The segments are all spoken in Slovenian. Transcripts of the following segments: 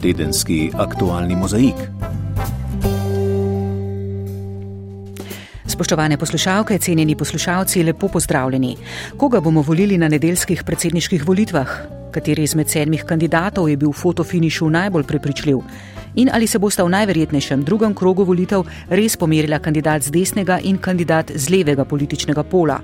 tedenski aktualni mozaik. Spoštovane poslušalke, cenjeni poslušalci, lepo pozdravljeni. Koga bomo volili na nedeljskih predsedniških volitvah? Kateri izmed sedmih kandidatov je bil v fotofinišu najbolj prepričljiv? In ali se bosta v najverjetnejšem drugem krogu volitev res pomerila kandidat z desnega in kandidat z levega političnega pola.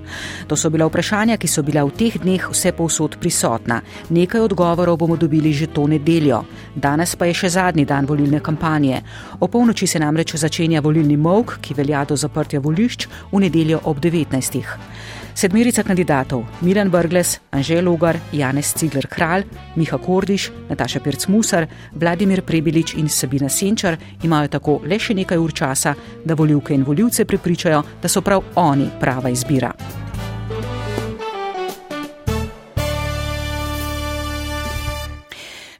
To so bila vprašanja, ki so bila v teh dneh vse povsod prisotna. Nekaj odgovorov bomo dobili že to nedeljo. Danes pa je še zadnji dan volilne kampanje. O polnoči se namreč začenja volilni mok, ki velja do zaprtja volišč v nedeljo ob 19. Sedmerica kandidatov Milan Brgles, Anžel Logar, Janez Cigler Kralj, Miha Kordiš, Nataša Pirc Musar, Vladimir Prebilič in Sabina Senčar imajo tako le še nekaj ur časa, da voljivke in voljivce prepričajo, da so prav oni prava izbira.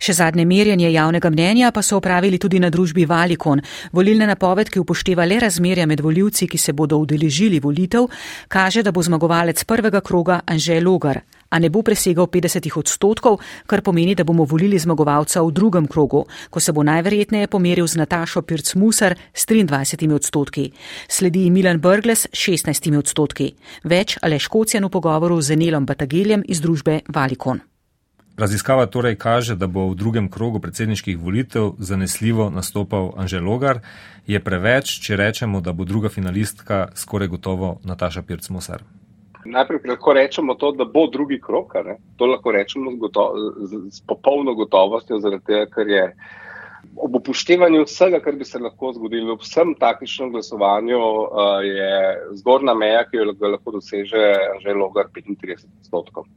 Še zadnje merjenje javnega mnenja pa so opravili tudi na družbi Valikon. Volilne napovedke upošteva le razmerja med voljivci, ki se bodo udeležili volitev, kaže, da bo zmagovalec prvega kroga Anžel Logar, a ne bo presegal 50 odstotkov, kar pomeni, da bomo volili zmagovalca v drugem krogu, ko se bo najverjetneje pomeril z Natašo Pirc Musar s 23 odstotki. Sledi Milan Brgles s 16 odstotki. Več ale Škocijan v pogovoru z Enelom Batageljem iz družbe Valikon. Raziskava torej kaže, da bo v drugem krogu predsedniških volitev zanesljivo nastopal Anžel Logar. Je preveč, če rečemo, da bo druga finalistka skoraj gotovo Nataša Pirc-Mosar? Najprej lahko rečemo to, da bo drugi krok. To lahko rečemo z, goto z popolno gotovostjo, zaradi tega, ker je ob upoštevanju vsega, kar bi se lahko zgodilo v vsem taktičnem glasovanju, uh, je zgornja meja, ki jo lahko doseže Anžel Logar 35 odstotkov.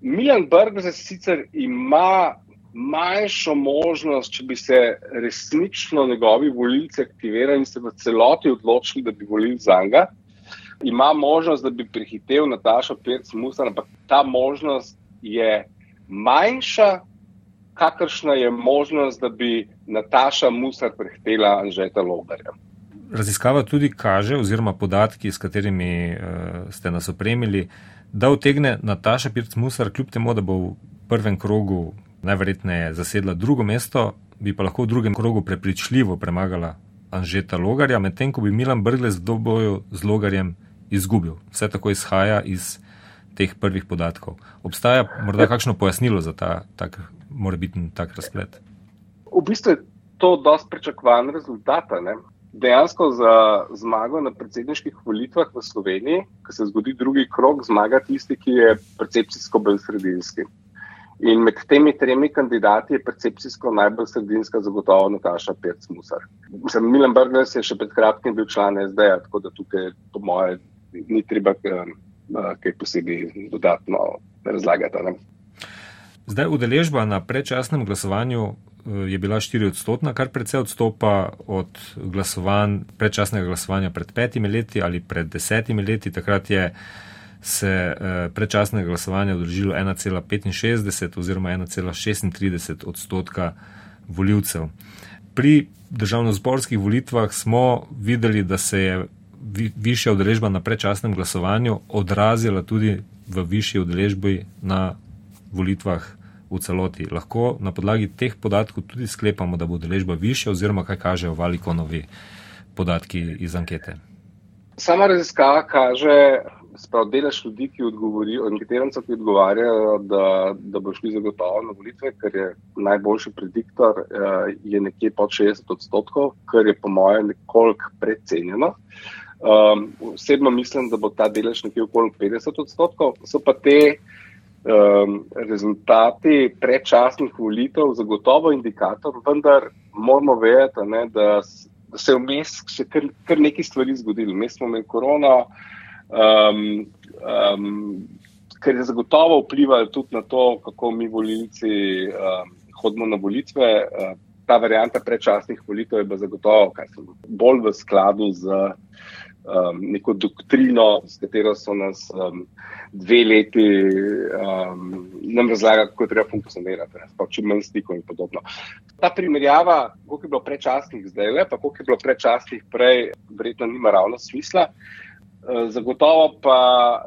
Milan Brgler sicer ima manjšo možnost, če bi se resnično njegovi volilci aktivirali in se v celoti odločili, da bi volili za njega. Ima možnost, da bi prihitev Nataša Pirc Musar, ampak ta možnost je manjša, kakršna je možnost, da bi Nataša Musar prihitela Anžeta Logarja. Raziskava tudi kaže, oziroma podatki, s katerimi uh, ste nas opremili, da utegne Nataša Pirc-Musar, kljub temu, da bo v prvem krogu najverjetneje zasedla drugo mesto, bi pa lahko v drugem krogu prepričljivo premagala Anžeta Logarja, medtem ko bi Milan Brgles v doboju z Logarjem izgubil. Vse tako izhaja iz teh prvih podatkov. Obstaja morda kakšno pojasnilo za ta tak, morebitni tak razplet? V bistvu je to dosti pričakovan rezultat. Dejansko za zmago na predsedniških volitvah v Sloveniji, ko se zgodi drugi krok, zmaga tisti, ki je percepcijsko bolj sredinski. In med temi tremi kandidati je percepcijsko najbolj sredinska zagotovo Nataša Pirc-Musar. Milan Brgles je še pred kratkim bil član SD, tako da tukaj, po moje, ni treba eh, kaj posebej dodatno razlagati. Ne? Zdaj, udeležba na predčasnem glasovanju je bila 4 odstotna, kar precej odstopa od glasovanj, predčasnega glasovanja pred petimi leti ali pred desetimi leti. Takrat je se eh, predčasnega glasovanja odložilo 1,65 oziroma 1,36 odstotka voljivcev. Pri državno-zborskih volitvah smo videli, da se je višja udeležba na predčasnem glasovanju odrazila tudi v višji udeležbi na volitvah v celoti. Lahko na podlagi teh podatkov tudi sklepamo, da bo deležba više oziroma kaj kažejo valikonovi podatki iz ankete. Sama raziskava kaže, sprav delež ljudi, ki odgovorijo, anketirancov, ki odgovarjajo, da, da bo šli zagotovo na volitve, ker je najboljši prediktor, eh, je nekje pod 60 odstotkov, kar je po mojem nekoliko precenjeno. Um, osebno mislim, da bo ta delež nekje okoli 50 odstotkov, so pa te um, rezultati predčasnih volitev zagotovo indikator, vendar moramo vedeti, ne, da, da se je vmes še kar, kar nekaj stvari zgodilo. Mi smo imeli korona, um, um, kar je zagotovo vplivalo tudi na to, kako mi volilci um, hodimo na volitve. Uh, ta varianta predčasnih volitev je bila zagotovo bolj v skladu z um, neko doktrino, s katero so nas um, dve leti um, nam razlagali, kako treba funkcionirati, čim manj stikov in podobno. Ta primerjava, koliko je bilo prečasnih zdaj, le, pa koliko je bilo prečasnih prej, verjetno nima ravno smisla. Zagotovo pa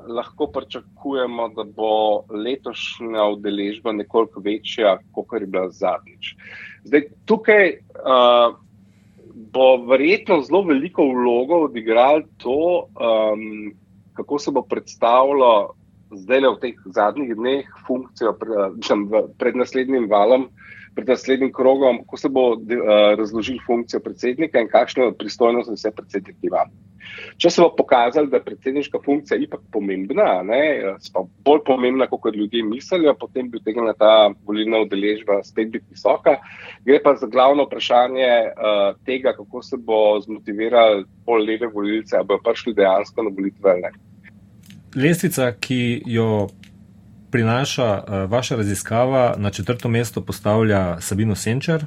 lahko pričakujemo, da bo letošnja udeležba nekoliko večja, kot je bila zadnjič. Zdaj, tukaj uh, bo verjetno zelo veliko vlogo odigralo to, um, kako se bo predstavljalo zdaj v teh zadnjih dneh funkcijo pred, pred naslednjim valom, pred naslednjim krogom, ko se bo uh, razložil funkcijo predsednika in kakšno pristojnost vse predsednik ima. Če se bo pokazalo, da je predsedniška funkcija ipak pomembna, ne, pa bolj pomembna, kot ljudje mislijo, potem bi utegnila ta volilna udeležba spet biti visoka. Gre pa za glavno vprašanje uh, tega, kako se bo zmotivirali pol leve volilce, ali bodo prišli dejansko na volitve ali ne. Lestvica, ki jo prinaša uh, vaša raziskava, na četrto mesto postavlja Sabino Senčer,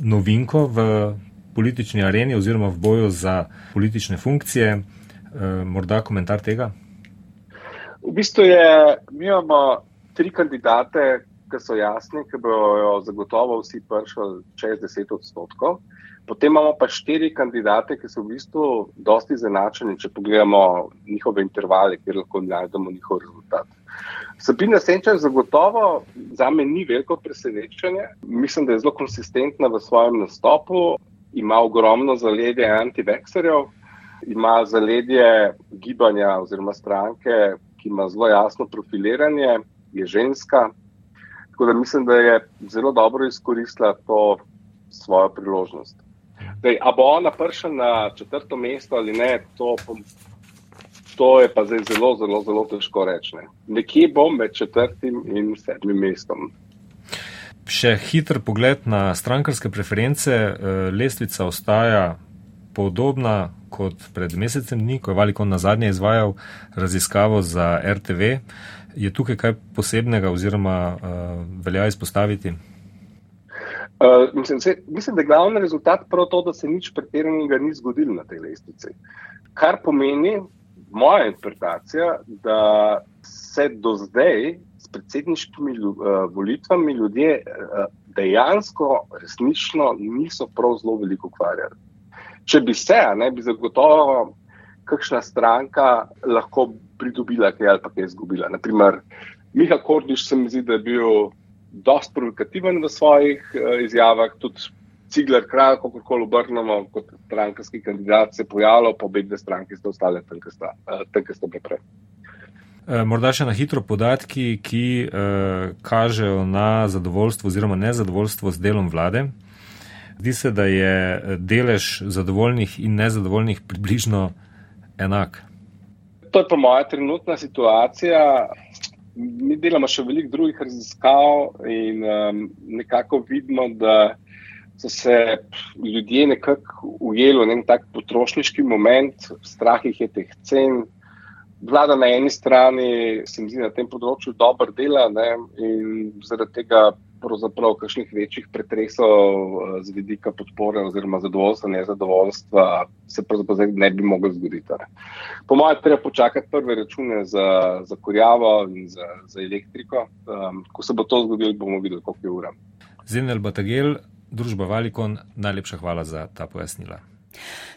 novinko v politični areni oziroma v boju za politične funkcije. E, morda komentar tega? V bistvu je, mi imamo tri kandidate, ki so jasni, ki bojo zagotovo vsi prišli čez 10 odstotkov. Potem imamo pa štiri kandidate, ki so v bistvu dosti zanačeni, če pogledamo njihove intervale, kjer lahko najdemo njihov rezultat. Sabina Senčer zagotovo za me ni veliko presenečenje. Mislim, da je zelo konsistentna v svojem nastopu ima ogromno zaledje antivekserjev, ima zaledje gibanja oziroma stranke, ki ima zelo jasno profiliranje, je ženska. Tako da mislim, da je zelo dobro izkoristila to svojo priložnost. Dej, a bo ona prišla na četrto mesto ali ne, to, to je pa zdaj zelo, zelo, zelo težko reči. Ne. Nekje bom med četrtim in sedmim mestom. Še hiter pogled na strankarske preference. Eh, lestvica ostaja podobna kot pred mesecem dni, ko je Valikon na zadnje izvajal raziskavo za RTV. Je tukaj kaj posebnega oziroma uh, velja izpostaviti? Uh, mislim, se, mislim, da je glavni rezultat prav to, da se nič pretiranega ni zgodilo na tej lestvici. Kar pomeni, moja interpretacija, da se do zdaj predsedniškimi uh, volitvami ljudje uh, dejansko, resnično niso prav zelo veliko ukvarjali. Če bi se, ne bi zagotovo kakšna stranka lahko pridobila kaj ali pa kaj izgubila. Naprimer, Miha Kordiš se mi zdi, da je bil dost provokativen v svojih uh, izjavah, tudi Cigler kralj, kako koli obrnemo, kot strankarski kandidat se je pojavljal, pa obe dve stranki sta ostale tam, kjer sta bile prej. Eh, morda še na hitro podatki, ki eh, kažejo na zadovoljstvo oziroma nezadovoljstvo z delom vlade. Zdi se, da je eh, delež zadovoljnih in nezadovoljnih približno enak. To je pa moja trenutna situacija. Mi delamo še veliko drugih raziskav in um, nekako vidimo, da so se ljudje nekako ujeli v en tak potrošniški moment, strah jih je teh cen, vlada na eni strani, se mi zdi, na tem področju dobro dela ne, in zaradi tega pravzaprav kakšnih večjih pretresov eh, z vidika podpore oziroma zadovoljstva, nezadovoljstva se pravzaprav ne bi moglo zgoditi. Ne. Po mojem, treba počakati prve račune za, za kurjavo in za, za elektriko. Um, ko se bo to zgodilo, bomo videli, koliko je ura. Zenel Batagel, družba Valikon, najlepša hvala za ta pojasnila.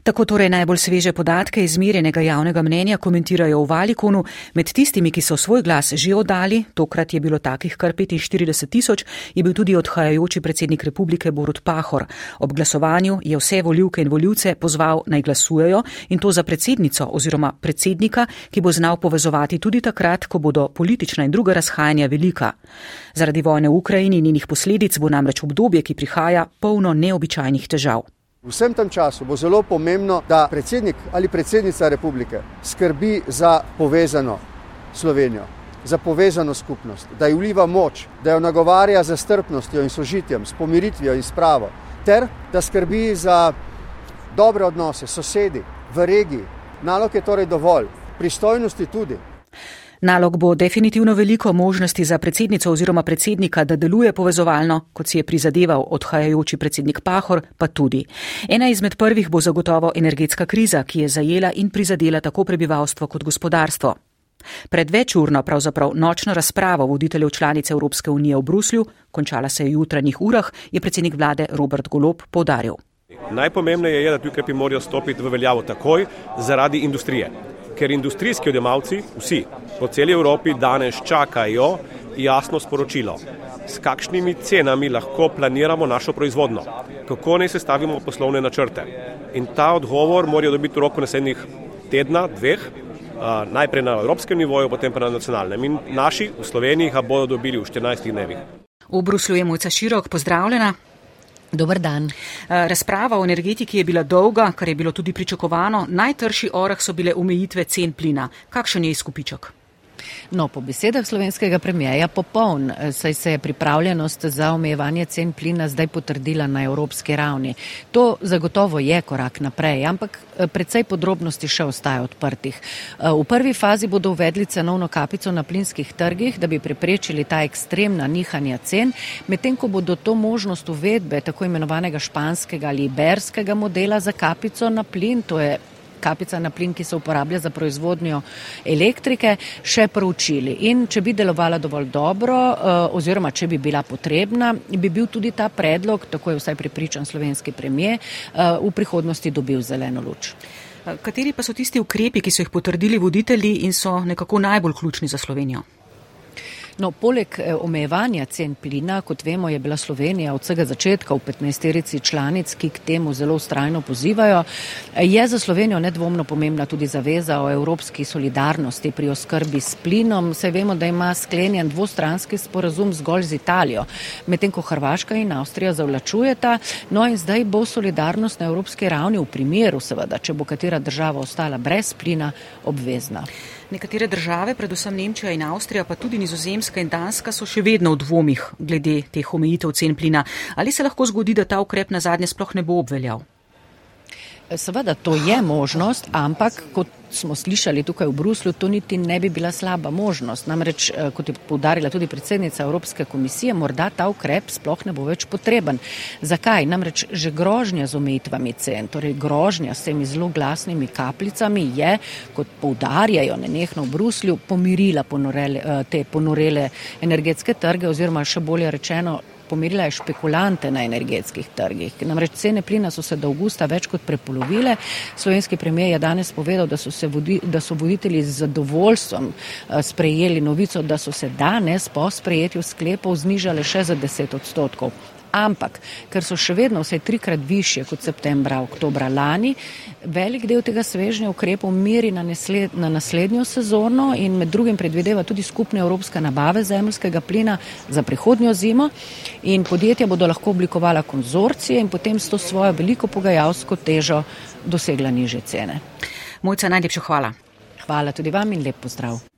Tako torej najbolj sveže podatke izmerjenega javnega mnenja komentirajo v Valikonu. Med tistimi, ki so svoj glas že oddali, tokrat je bilo takih kar 45 tisoč, je bil tudi odhajajoči predsednik republike Borut Pahor. Ob glasovanju je vse voljivke in voljivce pozval naj glasujejo in to za predsednico oziroma predsednika, ki bo znal povezovati tudi takrat, ko bodo politična in druga razhajanja velika. Zaradi vojne v Ukrajini in njenih posledic bo namreč obdobje, ki prihaja, polno neobičajnih težav. Vsem tem času bo zelo pomembno, da predsednik ali predsednica republike skrbi za povezano Slovenijo, za povezano skupnost, da ji vliva moč, da jo nagovarja za strpnostjo in sožitjem, s pomiritvijo in spravo, ter da skrbi za dobre odnose s sosedi v regiji. Nalog je torej dovolj, pristojnosti tudi. Nalog bo definitivno veliko možnosti za predsednico oziroma predsednika, da deluje povezovalno, kot si je prizadeval odhajajoči predsednik Pahor, pa tudi. Ena izmed prvih bo zagotovo energetska kriza, ki je zajela in prizadela tako prebivalstvo kot gospodarstvo. Pred večurno, pravzaprav nočno razpravo voditeljev članice Evropske unije v Bruslju, končala se je v jutranjih urah, je predsednik vlade Robert Golob podaril. Najpomembneje je, da ti ukrepi morajo stopiti v veljavo takoj zaradi industrije ker industrijski odjemalci, vsi po celi Evropi, danes čakajo jasno sporočilo, s kakšnimi cenami lahko planiramo našo proizvodno, kako naj sestavimo poslovne načrte. In ta odgovor morajo dobiti v roku naslednjih tedna, dveh, najprej na evropskem nivoju, potem pa na nacionalnem. In naši v Sloveniji ga bodo dobili v 14 dnevih. V Bruslu je mojca širok, pozdravljena. Dobar dan. Razprava o energetiki je bila dolga, kar je bilo tudi pričakovano. Najtrši orah so bile omejitve cen plina. Kakšen je izkupiček? No, po besedah slovenskega premijeja popoln, saj se je pripravljenost za omejevanje cen plina zdaj potrdila na evropski ravni. To zagotovo je korak naprej, ampak eh, predvsej podrobnosti še ostaje odprtih. Eh, v prvi fazi bodo uvedli cenovno kapico na plinskih trgih, da bi preprečili ta ekstremna nihanja cen, medtem ko bodo to možnost uvedbe tako imenovanega španskega ali iberskega modela za kapico na plin, to je kapica na plin, ki se uporablja za proizvodnjo elektrike, še proučili. In če bi delovala dovolj dobro eh, oziroma če bi bila potrebna, bi bil tudi ta predlog, tako je vsaj pripričan slovenski premije, eh, v prihodnosti dobil zeleno luč. Kateri pa so tisti ukrepi, ki so jih potrdili voditelji in so nekako najbolj ključni za Slovenijo? No, poleg eh, omejevanja cen plina, kot vemo, je bila Slovenija od vsega začetka v 15-terici članic, ki k temu zelo ustrajno pozivajo, je za Slovenijo nedvomno pomembna tudi zaveza o evropski solidarnosti pri oskrbi s plinom. Se vemo, da ima sklenjen dvostranski sporazum zgolj z Italijo, medtem ko Hrvaška in Avstrija zavlačujeta. No in zdaj bo solidarnost na evropski ravni v primeru, seveda, če bo katera država ostala brez plina, obvezna. Nekatere države, predvsem Nemčija in Avstrija, pa tudi Nizozemska in Danska, so še vedno v dvomih glede teh omejitev cen plina. Ali se lahko zgodi, da ta ukrep na zadnje sploh ne bo obveljal? Seveda, to je možnost, ampak kot smo slišali tukaj v Bruslu, to niti ne bi bila slaba možnost. Namreč, eh, kot je povdarila tudi predsednica Evropske komisije, morda ta ukrep sploh ne bo več potreben. Zakaj? Namreč že grožnja z omejitvami cen, torej grožnja s temi zelo glasnimi kapljicami je, kot povdarjajo nenehno v Bruslju, pomirila ponorele, eh, te ponorele energetske trge oziroma še bolje rečeno pomirila je špekulante na energetskih trgih. Namreč cene plina so se do avgusta več kot prepolovile. Slovenski premijer je danes povedal, da so, vodi, da so voditelji z zadovoljstvom eh, sprejeli novico, da so se danes po sprejetju sklepov znižale še za 10 odstotkov ampak ker so še vedno vse trikrat više kot septembra, oktobra lani, velik del tega svežnja ukrepov meri na, nesled, na naslednjo sezono in med drugim predvideva tudi skupne evropske nabave zemljskega plina za prihodnjo zimo in podjetja bodo lahko oblikovala konzorcije in potem s to svojo veliko pogajalsko težo dosegla niže cene. Mojca, najlepša hvala. Hvala tudi vam in lep pozdrav.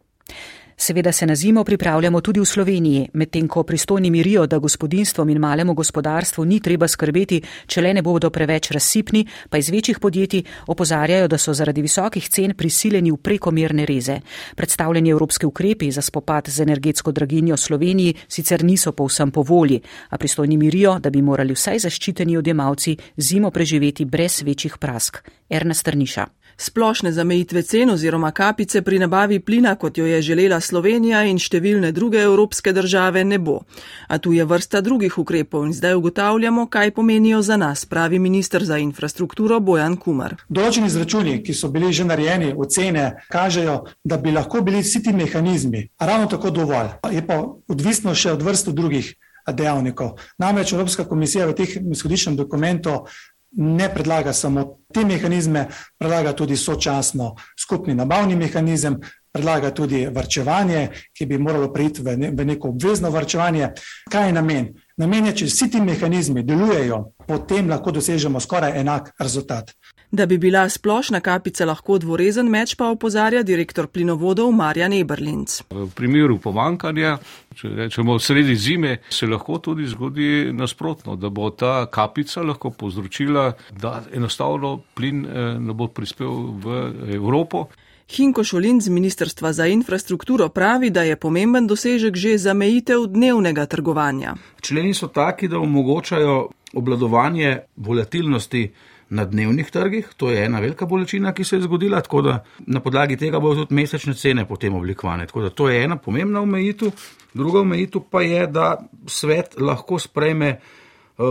Seveda se na zimo pripravljamo tudi v Sloveniji, medtem ko pristojni mirijo, da gospodinstvom in malemu gospodarstvu ni treba skrbeti, če le ne bodo preveč razsipni, pa iz večjih podjetij opozarjajo, da so zaradi visokih cen prisiljeni v prekomerne reze. Predstavljeni evropski ukrepi za spopad z energetsko draginjo Sloveniji sicer niso povsem po volji, a pristojni mirijo, da bi morali vsaj zaščiteni odjemalci zimo preživeti brez večjih prask. Erna Strniša. Splošne zamejitve cen oziroma kapice pri nabavi plina, kot jo je želela Slovenija in številne druge evropske države, ne bo. A tu je vrsta drugih ukrepov in zdaj ugotavljamo, kaj pomenijo za nas, pravi ministr za infrastrukturo Bojan Kumar. Določeni izračuni, ki so bili že narejeni, ocene kažejo, da bi lahko bili vsi ti mehanizmi ravno tako dovolj. Je pa odvisno še od vrstu drugih. Dejavnikov. Namreč Evropska komisija v teh izhodiščnem dokumentu ne predlaga samo te mehanizme, predlaga tudi sočasno skupni nabavni mehanizem, predlaga tudi vrčevanje, ki bi moralo priti v, ne, v neko obvezno vrčevanje. Kaj je namen? Namen je, če vsi ti mehanizmi delujejo, potem lahko dosežemo skoraj enak rezultat. Da bi bila splošna kapica lahko dvorezen meč, pa opozarja direktor plinovodov Marjan Eberlinc. V primeru pomankanja, če rečemo sredi zime, se lahko tudi zgodi nasprotno, da bo ta kapica lahko povzročila, da enostavno plin eh, ne bo prispel v Evropo. Hinko Šolin z Ministrstva za infrastrukturo pravi, da je pomemben dosežek že zamejitev dnevnega trgovanja. Členi so taki, da omogočajo obladovanje volatilnosti na dnevnih trgih, to je ena velika bolečina, ki se je zgodila, tako da na podlagi tega bodo tudi mesečne cene potem oblikovane. Tako da to je ena pomembna omejitev. Druga omejitev pa je, da svet lahko sprejme eh,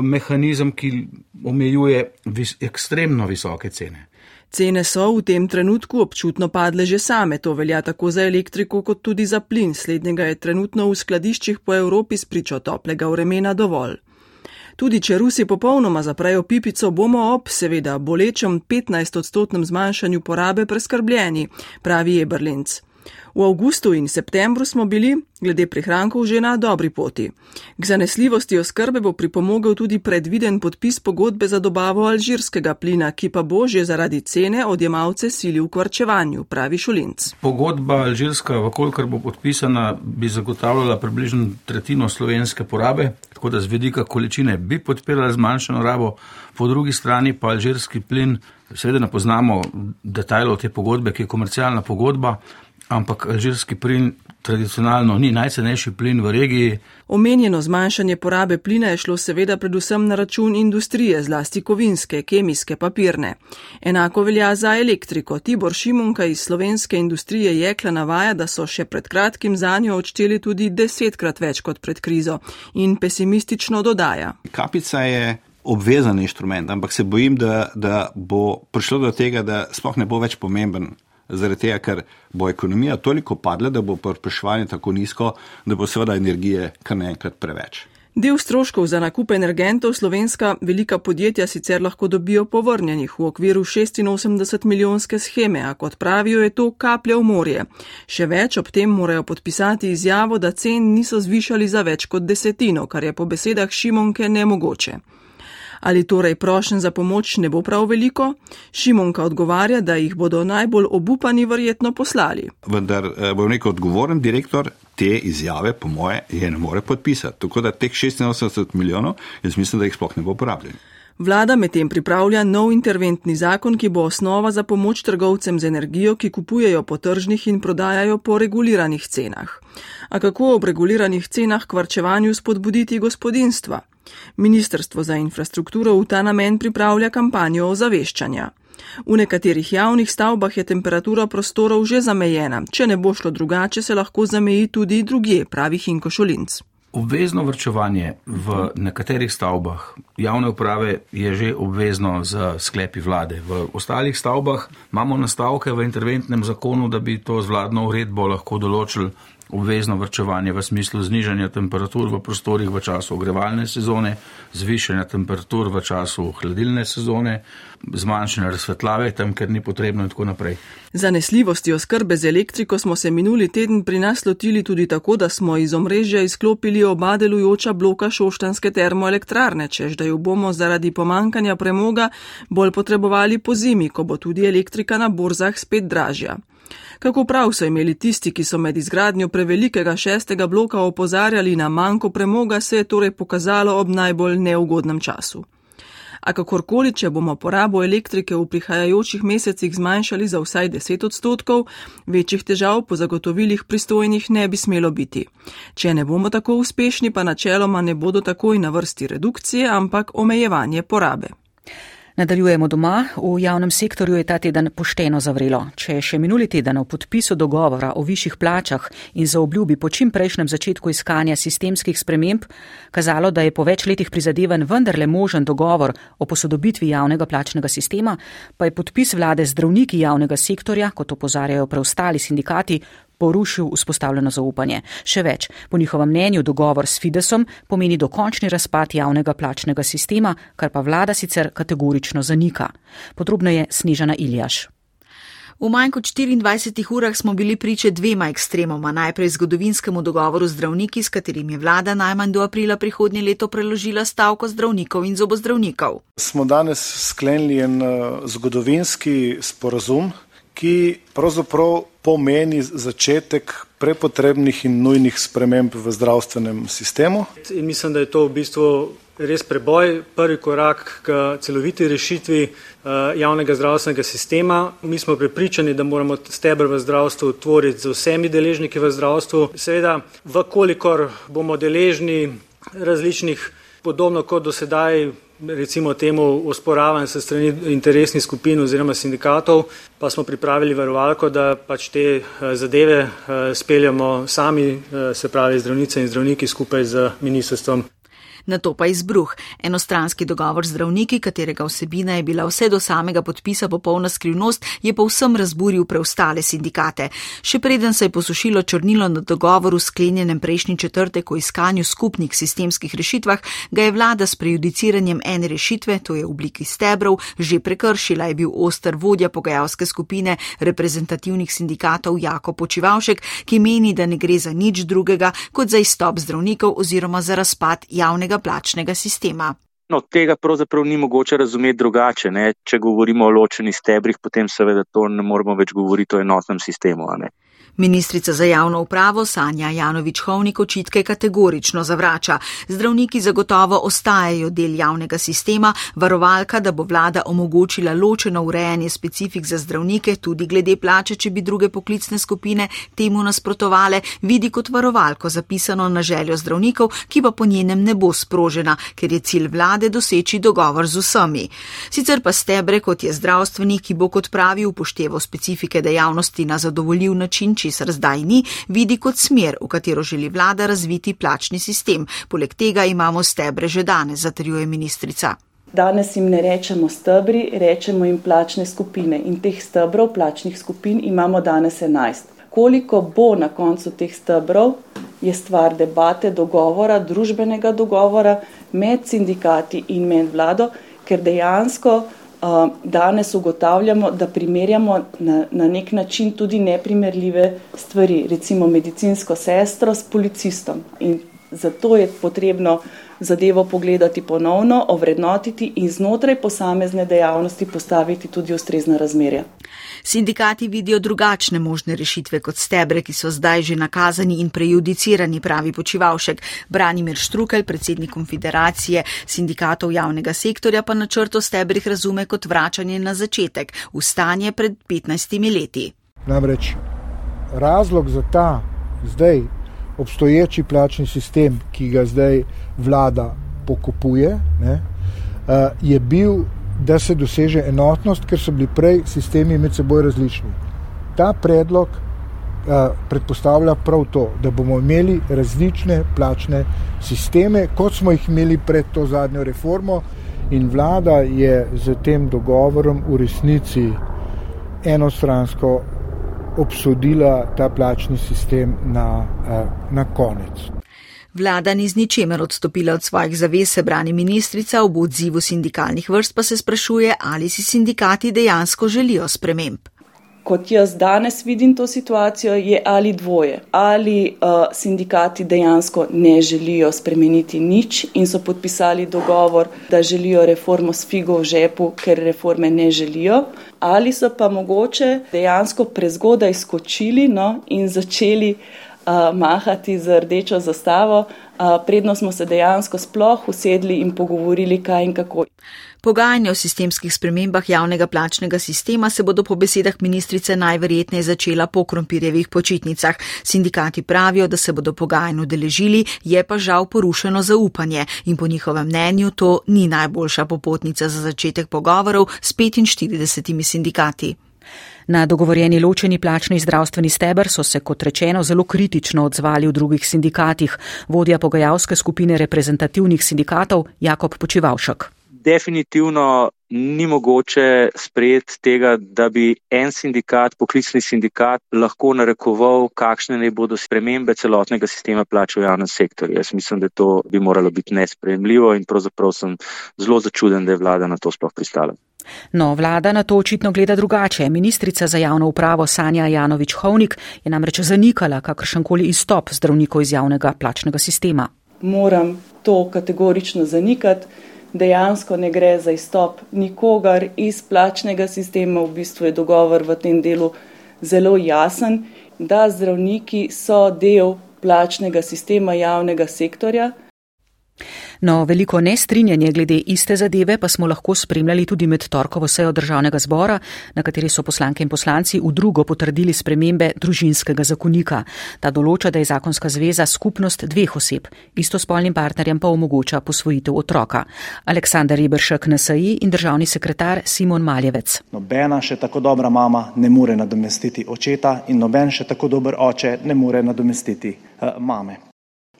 mehanizem, ki omejuje vis ekstremno visoke cene. Cene so v tem trenutku občutno padle že same, to velja tako za elektriko kot tudi za plin, slednjega je trenutno v skladiščih po Evropi spričo toplega vremena dovolj. Tudi če Rusi popolnoma zaprejo pipico, bomo ob seveda bolečem 15-odstotnem zmanjšanju porabe preskrbljeni, pravi Eberlinc. V avgustu in septembru smo bili, glede prihrankov, že na dobri poti. K zanesljivosti oskrbe bo pripomogel tudi predviden podpis pogodbe za dobavo alžirskega plina, ki pa bo že zaradi cene odjemalce silil v kvarčevanju, pravi Šulinc. Pogodba alžirska, vkolikor bo podpisana, bi zagotavljala približno tretjino slovenske porabe, tako da z vedika količine bi podpirala zmanjšano rabo, po drugi strani pa alžirski plin, seveda ne poznamo detajlov te pogodbe, ki je komercialna pogodba ampak alžirski plin tradicionalno ni najcenejši plin v regiji. Omenjeno zmanjšanje porabe plina je šlo seveda predvsem na račun industrije, zlasti kovinske, kemijske, papirne. Enako velja za elektriko. Tibor Šimunka iz slovenske industrije jekla navaja, da so še pred kratkim za njo odšteli tudi desetkrat več kot pred krizo in pesimistično dodaja. Kapica je obvezan inštrument, ampak se bojim, da, da bo prišlo do tega, da sploh ne bo več pomemben zaradi tega, ker bo ekonomija toliko padla, da bo prešvanje tako nizko, da bo seveda energije kar naenkrat preveč. Del stroškov za nakup energentov slovenska velika podjetja sicer lahko dobijo povrnjenih v okviru 86 milijonske scheme, a kot pravijo, je to kaplja v morje. Še več ob tem morajo podpisati izjavo, da cen niso zvišali za več kot desetino, kar je po besedah Šimonke nemogoče. Ali torej prošen za pomoč ne bo prav veliko? Šimonka odgovarja, da jih bodo najbolj obupani verjetno poslali. Vendar eh, bo nek odgovoren direktor te izjave, po moje, je ne more podpisati. Tako da teh 86 milijonov, jaz mislim, da jih sploh ne bo uporabljen. Vlada medtem pripravlja nov interventni zakon, ki bo osnova za pomoč trgovcem z energijo, ki kupujejo po tržnih in prodajajo po reguliranih cenah. A kako ob reguliranih cenah k varčevanju spodbuditi gospodinstva? Ministrstvo za infrastrukturo v ta namen pripravlja kampanjo ozaveščanja. V nekaterih javnih stavbah je temperatura prostorov že zamejena, če ne bo šlo drugače, se lahko zameji tudi drugje, pravi Hinko Šolinc. Obvezno vrčevanje v nekaterih stavbah javne uprave je že obvezno z sklepi vlade. V ostalih stavbah imamo nastavke v interventnem zakonu, da bi to z vladno uredbo lahko določili obvezno vrčevanje v smislu znižanja temperatur v prostorih v času ogrevalne sezone, zvišanja temperatur v času hladilne sezone, zmanjšanja razsvetljave tam, ker ni potrebno in tako naprej. Zanesljivosti oskrbe z elektriko smo se minuli teden pri nas lotili tudi tako, da smo iz omrežja izklopili oba delujoča bloka šoštanske termoelektrarne, čež da jo bomo zaradi pomankanja premoga bolj potrebovali po zimi, ko bo tudi elektrika na borzah spet dražja. Kako prav so imeli tisti, ki so med izgradnjo prevelikega šestega bloka opozarjali na manjko premoga, se je torej pokazalo ob najbolj neugodnem času. A kakorkoli, če bomo porabo elektrike v prihajajočih mesecih zmanjšali za vsaj 10 odstotkov, večjih težav po zagotovilih pristojnih ne bi smelo biti. Če ne bomo tako uspešni, pa načeloma ne bodo takoj na vrsti redukcije, ampak omejevanje porabe. Nadaljujemo doma. V javnem sektorju je ta teden pošteno zavrelo. Če je še minuli teden o podpisu dogovora o višjih plačah in za obljubi po čim prejšnjem začetku iskanja sistemskih sprememb kazalo, da je po več letih prizadevanj vendarle možen dogovor o posodobitvi javnega plačnega sistema, pa je podpis vlade zdravniki javnega sektorja, kot opozarjajo preostali sindikati, porušil vzpostavljeno zaupanje. Še več, po njihovem mnenju dogovor s Fidesom pomeni dokončni razpad javnega plačnega sistema, kar pa vlada sicer kategorično zanika. Podrobno je Snežana Iljaš. V manj kot 24 urah smo bili priče dvema ekstremoma. Najprej zgodovinskemu dogovoru z zdravniki, s katerim je vlada najmanj do aprila prihodnje leto preložila stavko zdravnikov in zobozdravnikov. Smo danes sklenili en uh, zgodovinski sporazum, ki pravzaprav pomeni začetek prepotrebnih in nujnih sprememb v zdravstvenem sistemu. In mislim, da je to v bistvu res preboj, prvi korak k celoviti rešitvi eh, javnega zdravstvenega sistema. Mi smo prepričani, da moramo stebr v zdravstvu tvoriti z vsemi deležniki v zdravstvu. Seveda, vkolikor bomo deležni različnih, podobno kot do sedaj, recimo temu osporavanj se strani interesnih skupin oziroma sindikatov, pa smo pripravili varovalko, da pač te eh, zadeve eh, speljamo sami, eh, se pravi zdravnice in zdravniki skupaj z ministrstvom. Na to pa izbruh. Enostranski dogovor z zdravniki, katerega vsebina je bila vse do samega podpisa popolna skrivnost, je povsem razburil preostale sindikate. Še preden se je posušilo črnilo na dogovoru sklenjenem prejšnji četrtek o iskanju skupnih sistemskih rešitvah, ga je vlada s prejudiciranjem ene rešitve, to je v obliki stebrov, že prekršila, je bil oster vodja pogajalske skupine reprezentativnih sindikatov Jako Počivalšek, ki meni, da ne gre za nič drugega kot za izstop zdravnikov oziroma za razpad javnega plačnega sistema. No, tega pravzaprav ni mogoče razumeti drugače. Ne? Če govorimo o ločenih stebrih, potem seveda to ne moramo več govoriti o enotnem sistemu. Ministrica za javno upravo Sanja Janovič-Hovnik očitke kategorično zavrača. Zdravniki zagotovo ostajajo del javnega sistema, varovalka, da bo vlada omogočila ločeno urejanje specifik za zdravnike, tudi glede plače, če bi druge poklicne skupine temu nasprotovale, vidi kot varovalko zapisano na željo zdravnikov, ki pa po njenem ne bo sprožena, ker je cilj vlade doseči dogovor z vsemi. Sicer pa stebre, kot je zdravstveni, ki bo kot pravi upošteval specifike dejavnosti na zadovoljiv način, česar zdaj ni, vidi kot smer, v katero želi vlada razviti plačni sistem. Poleg tega imamo stebre že danes, zatrjuje ministrica. Danes jim ne rečemo stebri, rečemo jim plačne skupine in teh stebrov plačnih skupin imamo danes 11. Koliko bo na koncu teh stebrov, je stvar debate, dogovora, družbenega dogovora med sindikati in med vlado, ker dejansko danes ugotavljamo, da primerjamo na, na nek način tudi neprimerljive stvari, recimo medicinsko sestro s policistom. In zato je potrebno zadevo pogledati ponovno, ovrednotiti in znotraj posamezne dejavnosti postaviti tudi ustrezna razmerja. Sindikati vidijo drugačne možne rešitve kot stebre, ki so zdaj že nakazani in prejudicirani, pravi počivalšek. Branimir Štrukelj, predsednik konfederacije sindikatov javnega sektorja, pa načrto stebrih razume kot vračanje na začetek, v stanje pred 15 leti. Namreč razlog za ta zdaj obstoječi plačni sistem, ki ga zdaj vlada pokupuje, ne, eh, je bil da se doseže enotnost, ker so bili prej sistemi med seboj različni. Ta predlog uh, predpostavlja prav to, da bomo imeli različne plačne sisteme, kot smo jih imeli pred to zadnjo reformo, in vlada je z tem dogovorom v resnici enostransko obsodila ta plačni sistem na, uh, na konec. Vlada ni z ničemer odstopila od svojih zavez, se brani ministrica, ob odzivu sindikalnih vrst pa se sprašuje, ali si sindikati dejansko želijo sprememb. Kot jaz danes vidim to situacijo, je ali dvoje. Ali uh, sindikati dejansko ne želijo spremeniti nič in so podpisali dogovor, da želijo reformo s figo v žepu, ker reforme ne želijo, ali so pa mogoče dejansko prezgodaj skočili no, in začeli mahati z rdečo zastavo, predno smo se dejansko sploh usedli in pogovorili, kaj in kako. Pogajanja o sistemskih spremembah javnega plačnega sistema se bodo po besedah ministrice najverjetneje začela po krompirjevih počitnicah. Sindikati pravijo, da se bodo pogajanj udeležili, je pa žal porušeno zaupanje in po njihovem mnenju to ni najboljša popotnica za začetek pogovorov s 45 sindikati. Na dogovorjeni ločeni plačni zdravstveni steber so se, kot rečeno, zelo kritično odzvali v drugih sindikatih. Vodja pogajalske skupine reprezentativnih sindikatov Jakob Počivalšek. Definitivno ni mogoče sprejeti tega, da bi en sindikat, poklicni sindikat, lahko narekoval, kakšne ne bodo spremembe celotnega sistema plač v javnem sektorju. Jaz mislim, da to bi moralo biti nespremljivo in pravzaprav sem zelo začuden, da je vlada na to sploh pristala. No, vlada na to očitno gleda drugače. Ministrica za javno upravo Sanja Janovič Hovnik je namreč zanikala kakršenkoli izstop zdravnikov iz javnega plačnega sistema. Moram to kategorično zanikati. Dejansko ne gre za izstop nikogar iz plačnega sistema. V bistvu je dogovor v tem delu zelo jasen, da zdravniki so del plačnega sistema javnega sektorja. No, veliko nestrinjanje glede iste zadeve pa smo lahko spremljali tudi med torkovo sejo državnega zbora, na kateri so poslanke in poslanci v drugo potrdili spremembe družinskega zakonika. Ta določa, da je zakonska zveza skupnost dveh oseb, istospolnim partnerjem pa omogoča posvojitev otroka. Aleksandar Iberšek NSI in državni sekretar Simon Maljevec. Nobena še tako dobra mama ne more nadomestiti očeta in noben še tako dober oče ne more nadomestiti uh, mame.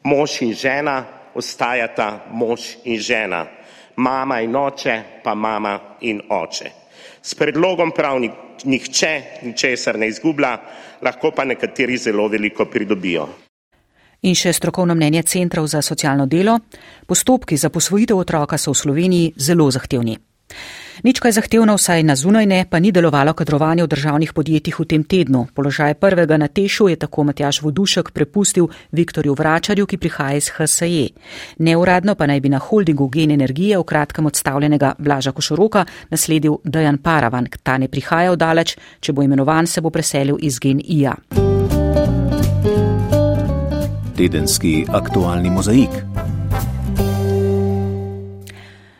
Mož in žena ostajata mož in žena, mama in oče, pa mama in oče. S predlogom prav nihče ničesar ne izgublja, lahko pa nekateri zelo veliko pridobijo. In še strokovno mnenje centrov za socialno delo. Postopki za posvojitev otroka so v Sloveniji zelo zahtevni. Nič kaj zahtevno, vsaj na zunaj ne, pa ni delovalo kadrovanje v državnih podjetjih v tem tednu. Položaj prvega na tešu je tako Matjaš Vodušek prepustil Viktorju Vračarju, ki prihaja iz HSE. Neuradno pa naj bi na holdingu Gen Energije v kratkem odstavljenega Blaža Košoroka nasledil Dajan Paravan. Ta ne prihaja v daleč, če bo imenovan, se bo preselil iz Gen IA. Tedenski aktualni mozaik.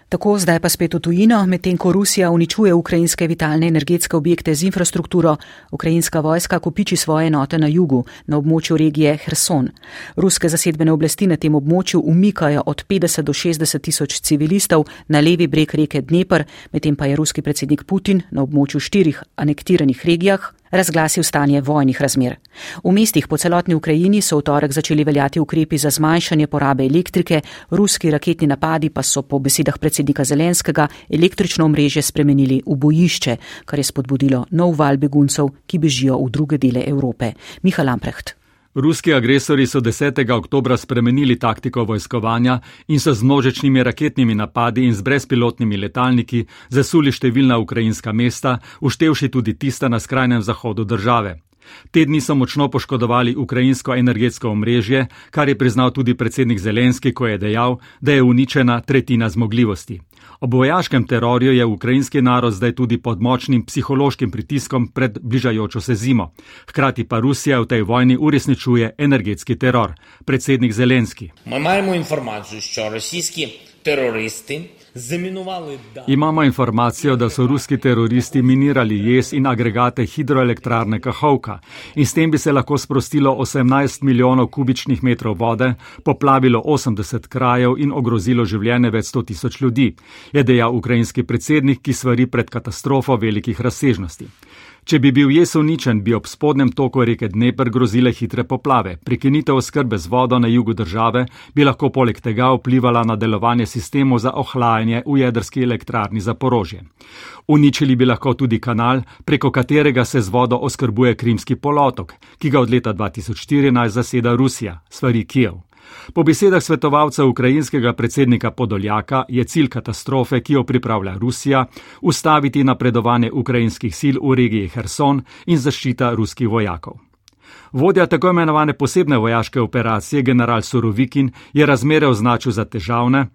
Tako zdaj pa spet v tujino, medtem ko Rusija uničuje ukrajinske vitalne energetske objekte z infrastrukturo, ukrajinska vojska kopiči svoje enote na jugu, na območju regije Herson. Ruske zasedbene oblasti na tem območju umikajo od 50 do 60 tisoč civilistov na levi breg reke Dnepr, medtem pa je ruski predsednik Putin na območju štirih anektiranih regijah razglasil stanje vojnih razmer. V mestih po celotni Ukrajini so v torek začeli veljati ukrepi za zmanjšanje porabe elektrike, ruski raketni napadi pa so po besedah predsednika Zelenskega električno omrežje spremenili v bojišče, kar je spodbudilo nov val beguncev, ki bežijo v druge dele Evrope. Miha Lamprecht. Ruski agresori so 10. oktobra spremenili taktiko vojskovanja in so z množičnimi raketnimi napadi in z brezpilotnimi letalniki zasuli številna ukrajinska mesta, uštevši tudi tista na skrajnem zahodu države. Te dni so močno poškodovali ukrajinsko energetsko omrežje, kar je priznal tudi predsednik Zelenski, ko je dejal, da je uničena tretjina zmogljivosti. Ob vojaškem terorju je ukrajinski narod zdaj tudi pod močnim psihološkim pritiskom pred bližajočo se zimo. Hkrati pa Rusija v tej vojni uresničuje energetski teror. Predsednik Zelenski. Imamo informacijo, da rusijski teroristi Imamo informacijo, da so ruski teroristi minirali jez in agregate hidroelektrarne Kahovka in s tem bi se lahko sprostilo 18 milijonov kubičnih metrov vode, poplavilo 80 krajev in ogrozilo življenje več 100 tisoč ljudi, je dejal ukrajinski predsednik, ki svari pred katastrofo velikih razsežnosti. Če bi bil jes uničen, bi ob spodnjem toku reke Dnepr grozile hitre poplave. Prekinitev oskrbe z vodo na jugu države bi lahko poleg tega vplivala na delovanje sistemov za ohlajanje v jedrski elektrarni za porožje. Uničili bi lahko tudi kanal, preko katerega se z vodo oskrbuje Krimski polotok, ki ga od leta 2014 zaseda Rusija, svari Kijev. Po besedah svetovalca ukrajinskega predsednika Podoljaka je cilj katastrofe, ki jo pripravlja Rusija, ustaviti napredovanje ukrajinskih sil v regiji Herson in zaščita ruskih vojakov. Vodja tako imenovane posebne vojaške operacije, general Surovikin, je razmere označil za težavne,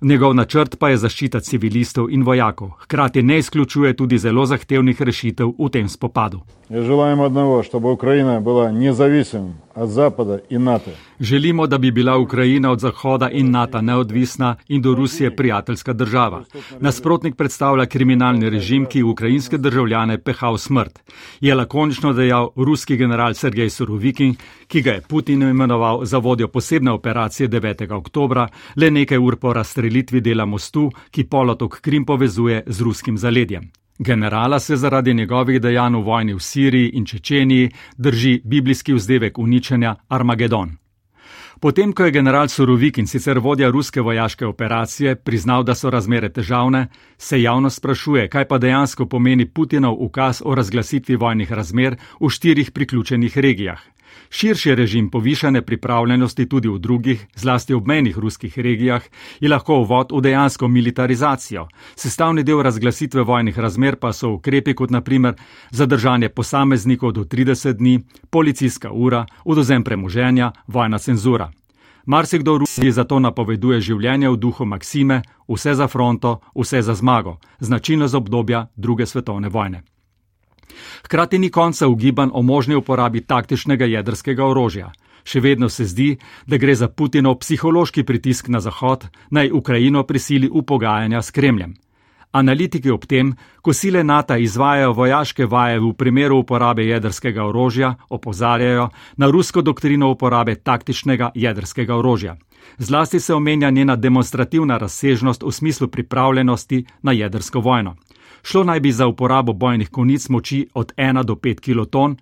njegov načrt pa je zaščita civilistov in vojakov, hkrati ne izključuje tudi zelo zahtevnih rešitev v tem spopadu. Želimo odnovo, da bo Ukrajina bila nezavisna od Zapada in NATO. Želimo, da bi bila Ukrajina od Zahoda in NATO neodvisna in do Rusije prijateljska država. Nasprotnik predstavlja kriminalni režim, ki ukrajinske državljane peha v smrt. Je lakonično dejal ruski general Sergej Surovikin, ki ga je Putin imenoval za vodjo posebne operacije 9. oktobra, le nekaj ur po razstrelitvi dela mostu, ki polotok Krim povezuje z ruskim zaledjem. Generala se zaradi njegovih dejanj v vojni v Siriji in Čečeniji drži biblijski vzdevek uničenja Armagedon. Potem, ko je general Surovik in sicer vodja ruske vojaške operacije priznal, da so razmere težavne, se javnost sprašuje, kaj pa dejansko pomeni Putinov ukaz o razglasitvi vojnih razmer v štirih priključenih regijah. Širši režim povišane pripravljenosti tudi v drugih, zlasti obmejnih ruskih regijah, je lahko uvod v dejansko militarizacijo. Sestavni del razglasitve vojnih razmer pa so ukrepi kot naprimer zadržanje posameznikov do 30 dni, policijska ura, odozem premoženja, vojna cenzura. Marsikdo v Rusiji zato napoveduje življenje v duhu Maksime, vse za fronto, vse za zmago, značilno za obdobja druge svetovne vojne. Hkrati ni konca ugiban o možni uporabi taktičnega jedrskega orožja. Še vedno se zdi, da gre za Putinov psihološki pritisk na Zahod, naj Ukrajino prisili v pogajanja s Kremljem. Analitiki ob tem, ko sile NATO izvajajo vojaške vaje v primeru uporabe jedrskega orožja, opozarjajo na rusko doktrino uporabe taktičnega jedrskega orožja. Zlasti se omenja njena demonstrativna razsežnost v smislu pripravljenosti na jedrsko vojno. Šlo naj bi za uporabo bojnih konic moči od 1 do 5 kiloton,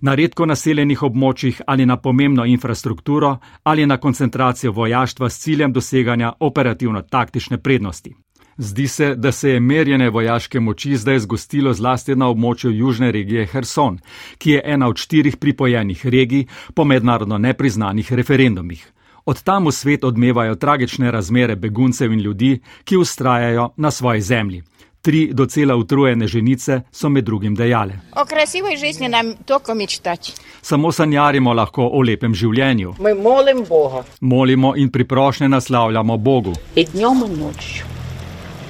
na redko naseljenih območjih ali na pomembno infrastrukturo ali na koncentracijo vojaštva s ciljem doseganja operativno-taktične prednosti. Zdi se, da se je merjene vojaške moči zdaj zgostilo zlasti na območju južne regije Herson, ki je ena od štirih pripojenih regij po mednarodno nepriznanih referendumih. Od tam v svet odmevajo tragične razmere beguncev in ljudi, ki ustrajajo na svoji zemlji. Tri docela utrujene ženice so med drugim dejale. O krasivoj življenju nam toliko mečtati. Samo sanjarimo lahko o lepem življenju. Mi molim Boga. Molimo in priprošnje naslavljamo Bogu. In dnjem in nočjo.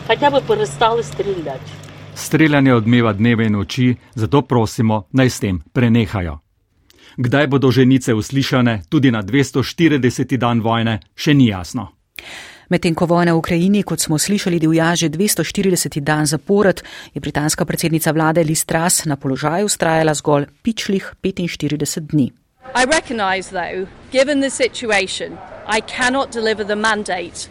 Хотя бы перестали стрелять. Streljanje odmeva dneve in noči, zato prosimo, naj s tem prenehajo. Kdaj bodo ženice uslišane tudi na 240. dan vojne, še ni jasno. Medtem ko vojna v Ukrajini, kot smo slišali, divja že 240. dan zapored, je britanska predsednica vlade Liz Truss na položaju ustrajala zgolj pičlih 45 dni. I recognize, though, given the situation, I cannot deliver the mandate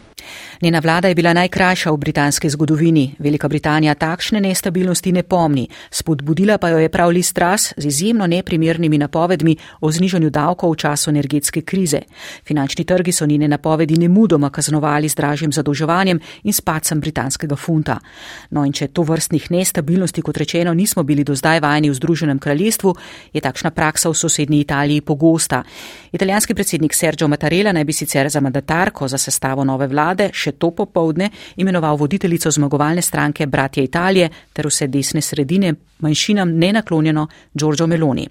Njena vlada je bila najkrajša v britanski zgodovini. Velika Britanija takšne nestabilnosti ne pomni. Spodbudila pa jo je prav Listras z izjemno neprimernimi napovedmi o znižanju davkov v času energetske krize. Finančni trgi so njene napovedi nemudoma kaznovali z dražjim zadolževanjem in s pacem britanskega funta. No in če to vrstnih nestabilnosti, kot rečeno, nismo bili do zdaj vajeni v Združenem kraljestvu, je takšna praksa v sosednji Italiji pogosta. Italijanski predsednik Sergio Mattarella naj bi sicer za mandatarko za sestavo nove vlade še to popovdne imenoval voditeljico zmagovalne stranke Bratje Italije ter vse desne sredine manjšinam nenaklonjeno Giorgio Meloni.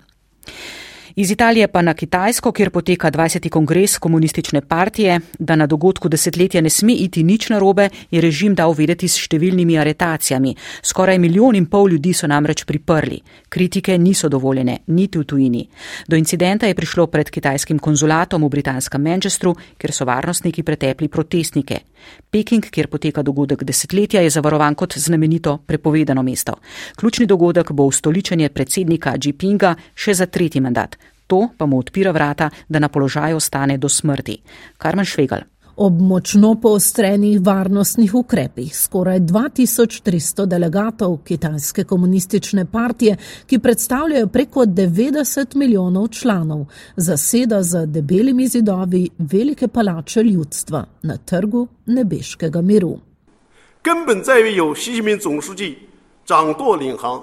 Iz Italije pa na Kitajsko, kjer poteka 20. kongres komunistične partije, da na dogodku desetletja ne sme iti nič narobe, je režim dal vedeti s številnimi aretacijami. Skoraj milijon in pol ljudi so namreč priprli. Kritike niso dovoljene, niti v tujini. Do incidenta je prišlo pred kitajskim konzulatom v britanskem Manchestru, kjer so varnostniki pretepli protestnike. Peking, kjer poteka dogodek desetletja, je zavarovan kot znamenito prepovedano mesto. Ključni dogodek bo ustoličenje predsednika Jinpinga še za tretji mandat. To pa mu odpira vrata, da na položaju ostane do smrti. Karmen Švegal. Ob močno poostrenih varnostnih ukrepih skoraj 2300 delegatov Kitajske komunistične partije, ki predstavljajo preko 90 milijonov članov, zaseda za debelimi zidovi velike palače ljudstva na trgu nebeškega miru. 根本在于有习近平总书记掌舵领航。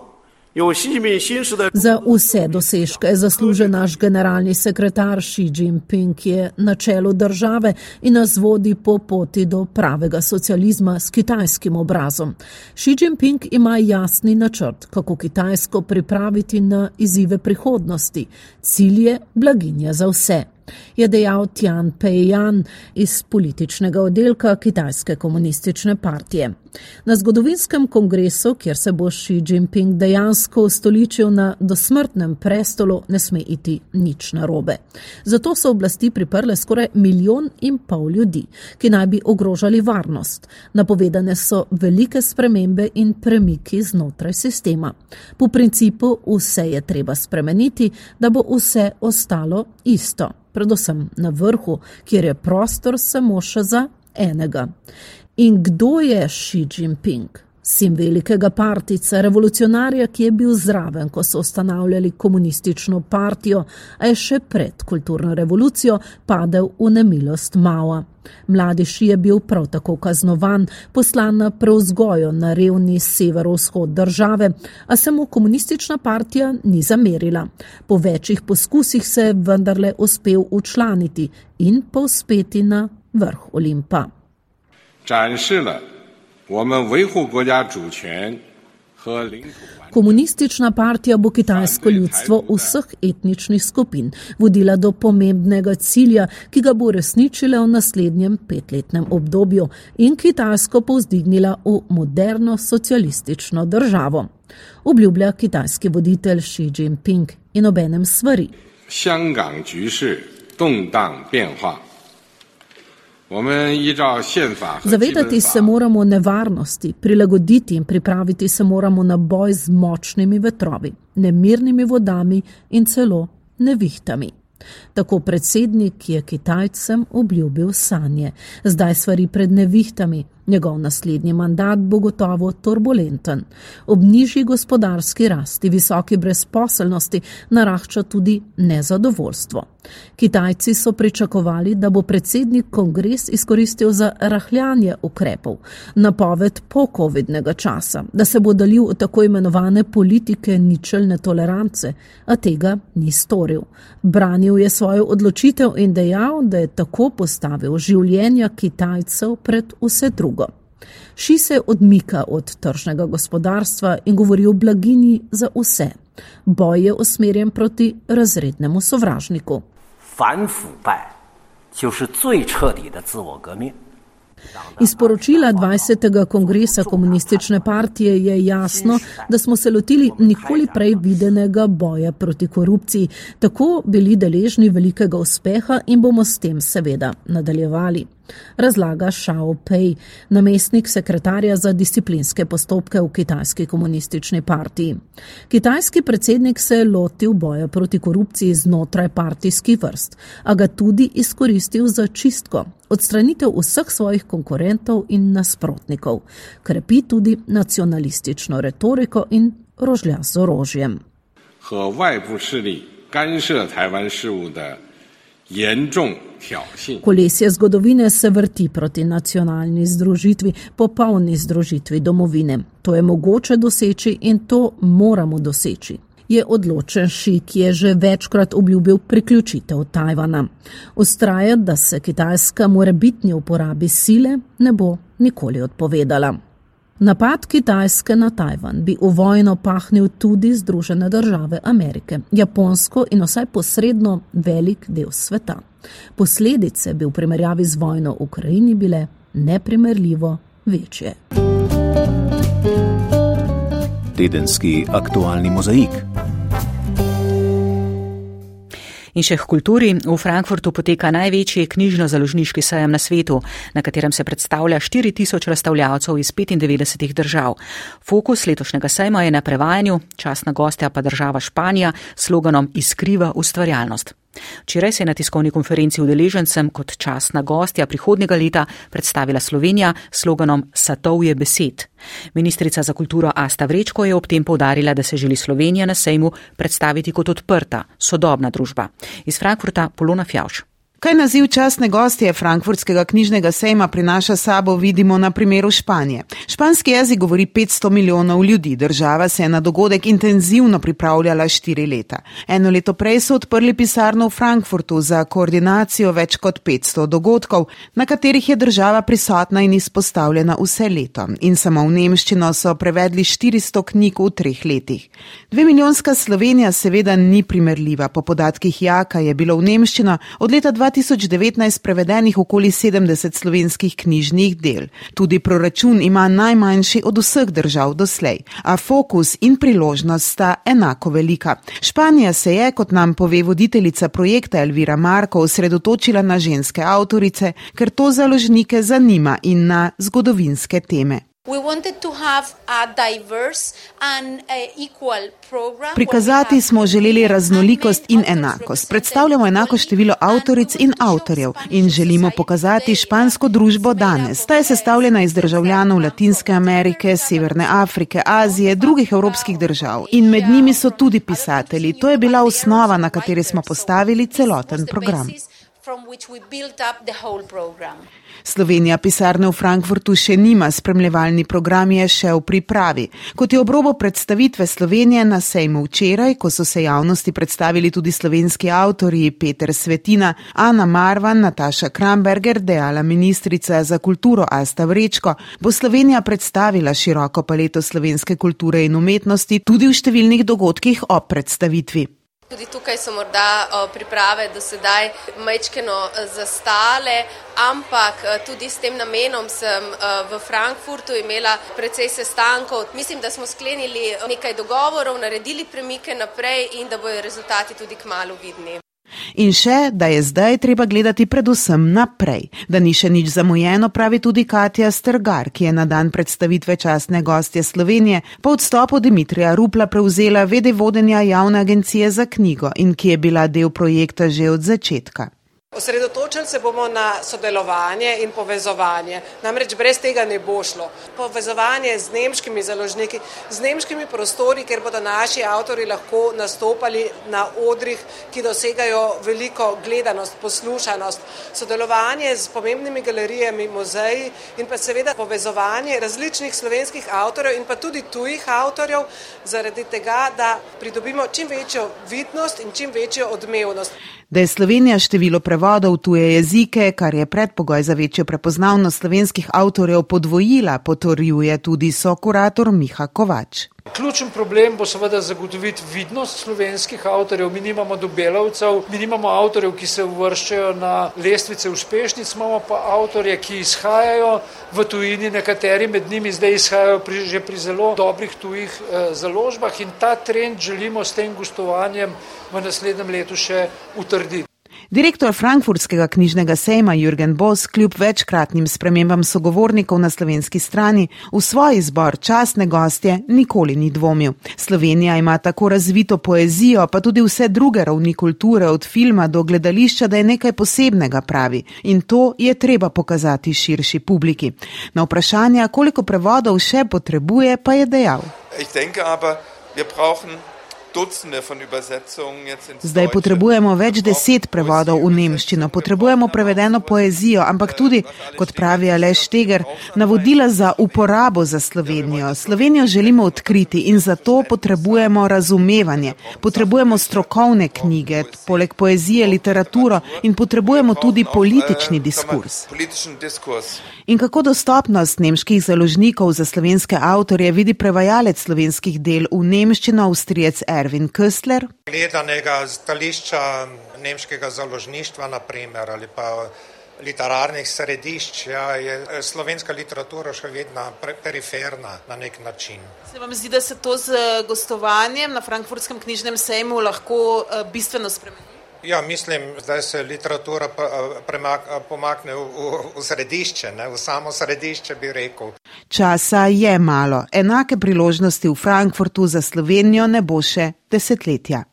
Za vse dosežke je zaslužen naš generalni sekretar Xi Jinping, ki je na čelu države in nas vodi po poti do pravega socializma s kitajskim obrazom. Xi Jinping ima jasni načrt, kako Kitajsko pripraviti na izzive prihodnosti. Cilj je blaginja za vse je dejal Tian Peiyan iz političnega oddelka Kitajske komunistične partije. Na zgodovinskem kongresu, kjer se bo Xi Jinping dejansko ustoličil na dosmrtnem prestolu, ne sme iti nič narobe. Zato so oblasti priprle skoraj milijon in pol ljudi, ki naj bi ogrožali varnost. Napovedane so velike spremembe in premiki znotraj sistema. Po principu vse je treba spremeniti, da bo vse ostalo isto predvsem na vrhu, kjer je prostor samo še za enega. In kdo je Xi Jinping? Sim velikega partica, revolucionarja, ki je bil zraven, ko so ustanavljali komunistično partijo, a je še pred kulturno revolucijo padel v nemilost Mao. Mladi Ši je bil prav tako kaznovan, poslan na preuzgojo na revni severovzhod države, a se mu komunistična partija ni zamerila. Po večjih poskusih se je vendarle uspel učlaniti in povspeti na vrh Olimpa. 展示了 Komunistična partija bo kitajsko ljudstvo vseh etničnih skupin vodila do pomembnega cilja, ki ga bo resničila v naslednjem petletnem obdobju in Kitajsko povzdignila v moderno socialistično državo. Obljublja kitajski voditelj Xi Jinping in obenem svari. 香港局势动荡变化。 Zavedati se moramo nevarnosti, prilagoditi in pripraviti se moramo na boj z močnimi vetrovi, nemirnimi vodami in celo nevihtami. Tako predsednik je Kitajcem obljubil sanje. Zdaj svari pred nevihtami, Njegov naslednji mandat bo gotovo turbulenten. Ob nižji gospodarski rasti, visoki brezposelnosti narašča tudi nezadovoljstvo. Kitajci so pričakovali, da bo predsednik kongres izkoristil za rahljanje ukrepov, napoved po-covidnega časa, da se bo dalil od tako imenovane politike ničelne tolerance, a tega ni storil. Branil je svojo odločitev in dejal, da je tako postavil življenja Kitajcev pred vse drugo. Ši se odmika od tržnega gospodarstva in govori o blaginji za vse. Boj je usmerjen proti razrednemu sovražniku. 反腐败就是最彻底的自我革命。 Iz poročila 20. kongresa komunistične partije je jasno, da smo se lotili nikoli prej videnega boja proti korupciji, tako bili deležni velikega uspeha in bomo s tem seveda nadaljevali. Razlaga Shao Pei, namestnik sekretarja za disciplinske postopke v kitajski komunistični partiji. Kitajski predsednik se je lotil boja proti korupciji znotraj partijskih vrst, a ga tudi izkoristil za čistko, odstranitev vseh svojih konkurentov in nasprotnikov, krepi tudi nacionalistično retoriko in rožlja z orožjem. 和外部势力干涉台湾事务的严重挑衅。 Kolesje zgodovine se vrti proti nacionalni združitvi, popolni združitvi domovine. To je mogoče doseči in to moramo doseči. Je odločen Ši, ki je že večkrat obljubil priključitev Tajvana. Ustraja, da se Kitajska morebitni uporabi sile ne bo nikoli odpovedala. Napad Kitajske na Tajvan bi v vojno pahnil tudi Združene države Amerike, Japonsko in vsaj posredno velik del sveta. Posledice bi v primerjavi z vojno v Ukrajini bile neprimerljivo večje. Tedenski aktualni mozaik. In še k kulturi. V Frankfurtu poteka največji knjižno-založniški sejem na svetu, na katerem se predstavlja 4000 razstavljavcev iz 95 držav. Fokus letošnjega sejma je na prevajanju, časna gostja pa država Španija s sloganom Iskriva ustvarjalnost. Včeraj se je na tiskovni konferenci udeležencem kot častna gostja prihodnega leta predstavila Slovenija s sloganom Satovje besed. Ministrica za kulturo Asta Vrečko je ob tem povdarila, da se želi Slovenija na sejmu predstaviti kot odprta, sodobna družba. Iz Frankfurta Polona Fjauš. Kaj naziv častne gostje Frankfurtskega knjižnega sejma prinaša sabo, vidimo na primeru Španije. Španski jezik govori 500 milijonov ljudi, država se je na dogodek intenzivno pripravljala štiri leta. Eno leto prej so odprli pisarno v Frankfurtu za koordinacijo več kot 500 dogodkov, na katerih je država prisotna in izpostavljena vse leto. In samo v Nemščino so prevedli 400 knjig v treh letih. Dve milijonska Slovenija seveda ni primerljiva. Po podatkih Jaka je bilo v Nemščino od leta 2019 prevedenih okoli 70 slovenskih knjižnih del. Tudi proračun ima najmanjši od vseh držav doslej, a fokus in priložnost sta enako velika. Španija se je, kot nam pove voditeljica projekta Elvira Marko, osredotočila na ženske avtorice, ker to založnike zanima in na zgodovinske teme. Prikazati smo želeli raznolikost in enakost. Predstavljamo enako število avtoric in avtorjev in želimo pokazati špansko družbo danes. Ta je sestavljena iz državljanov Latinske Amerike, Severne Afrike, Azije, drugih evropskih držav in med njimi so tudi pisatelji. To je bila osnova, na kateri smo postavili celoten program. Slovenija pisarne v Frankfurtu še nima, spremljevalni program je še v pripravi. Kot je obrobo predstavitve Slovenije na sejmu včeraj, ko so se javnosti predstavili tudi slovenski avtorji Peter Svetina, Ana Marvan, Nataša Kramberger, dejala ministrica za kulturo Asta Vrečko, bo Slovenija predstavila široko paleto slovenske kulture in umetnosti tudi v številnih dogodkih o predstavitvi. Tudi tukaj so morda priprave do sedaj majčkeno zastale, ampak tudi s tem namenom sem v Frankfurtu imela precej sestankov. Mislim, da smo sklenili nekaj dogovorov, naredili premike naprej in da bojo rezultati tudi kmalo vidni. In še, da je zdaj treba gledati predvsem naprej, da ni še nič zamujeno, pravi tudi Katja Strgar, ki je na dan predstavitve častne gostje Slovenije po odstopu Dimitrija Rupla prevzela vede vodenja javne agencije za knjigo in ki je bila del projekta že od začetka. Osredotočili se bomo na sodelovanje in povezovanje. Namreč brez tega ne bo šlo. Povezovanje z nemškimi založniki, z nemškimi prostori, ker bodo naši avtori lahko nastopali na odrih, ki dosegajo veliko gledanost, poslušanost. Sodelovanje z pomembnimi galerijami, muzeji in pa seveda povezovanje različnih slovenskih avtorjev in pa tudi tujih avtorjev, zaradi tega, da pridobimo čim večjo vidnost in čim večjo odmevnost. Da je Slovenija število prevodov v tuje jezike, kar je predpogoj za večjo prepoznavnost slovenskih avtorjev, podvojila, potrjuje tudi sokurator Miha Kovač. Ključen problem bo seveda zagotoviti vidnost slovenskih avtorjev. Mi nimamo dobelavcev, mi nimamo avtorjev, ki se uvrščajo na lestvice uspešnic, imamo pa avtorje, ki izhajajo v tujini, nekateri med njimi zdaj izhajajo pri, že pri zelo dobrih tujih eh, založbah in ta trend želimo s tem gostovanjem v naslednjem letu še utrditi. Direktor frankfurtskega knjižnega sejma Jürgen Bos kljub večkratnim spremembam sogovornikov na slovenski strani v svoj izbor častne gostje nikoli ni dvomil. Slovenija ima tako razvito poezijo, pa tudi vse druge ravni kulture, od filma do gledališča, da je nekaj posebnega pravi in to je treba pokazati širši publiki. Na vprašanje, koliko prevodov še potrebuje, pa je dejal. Zdaj potrebujemo več deset prevodov v nemščino, potrebujemo prevedeno poezijo, ampak tudi, kot pravi Aleš Teger, navodila za uporabo za Slovenijo. Slovenijo želimo odkriti in zato potrebujemo razumevanje, potrebujemo strokovne knjige, poleg poezije literaturo in potrebujemo tudi politični diskurs. In kako dostopnost nemških založnikov za slovenske avtorje vidi prevajalec slovenskih del v nemščino, avstrijec Erwin Köstler? Gledanega stališča nemškega založništva, naprimer, ali pa literarnih središč, ja, je slovenska literatura še vedno periferna na nek način. Se vam zdi, da se to z gostovanjem na Frankfurtskem knjižnem sejmu lahko bistveno spremeni? Ja, mislim, da se literatura pomakne v, v, v središče, ne, v samo središče bi rekel. Časa je malo, enake priložnosti v Frankfurtu za Slovenijo ne bo še desetletja.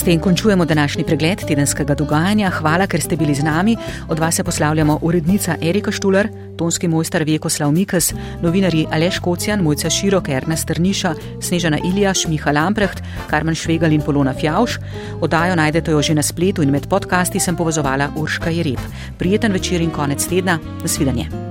S tem končujemo današnji pregled tedenskega dogajanja. Hvala, ker ste bili z nami. Od vas se poslavljamo urednica Erika Štuler, tonski mojster Vjekoslav Mikas, novinarji Aleš Kocijan, Mojca Širok, Erna Strniša, Snežana Iljaš, Miha Lamprecht, Karmen Švegal in Polona Fjauš. Odajo najdete jo že na spletu in med podcasti sem povezovala Urška Jereb. Prijeten večer in konec tedna. Nasvidenje.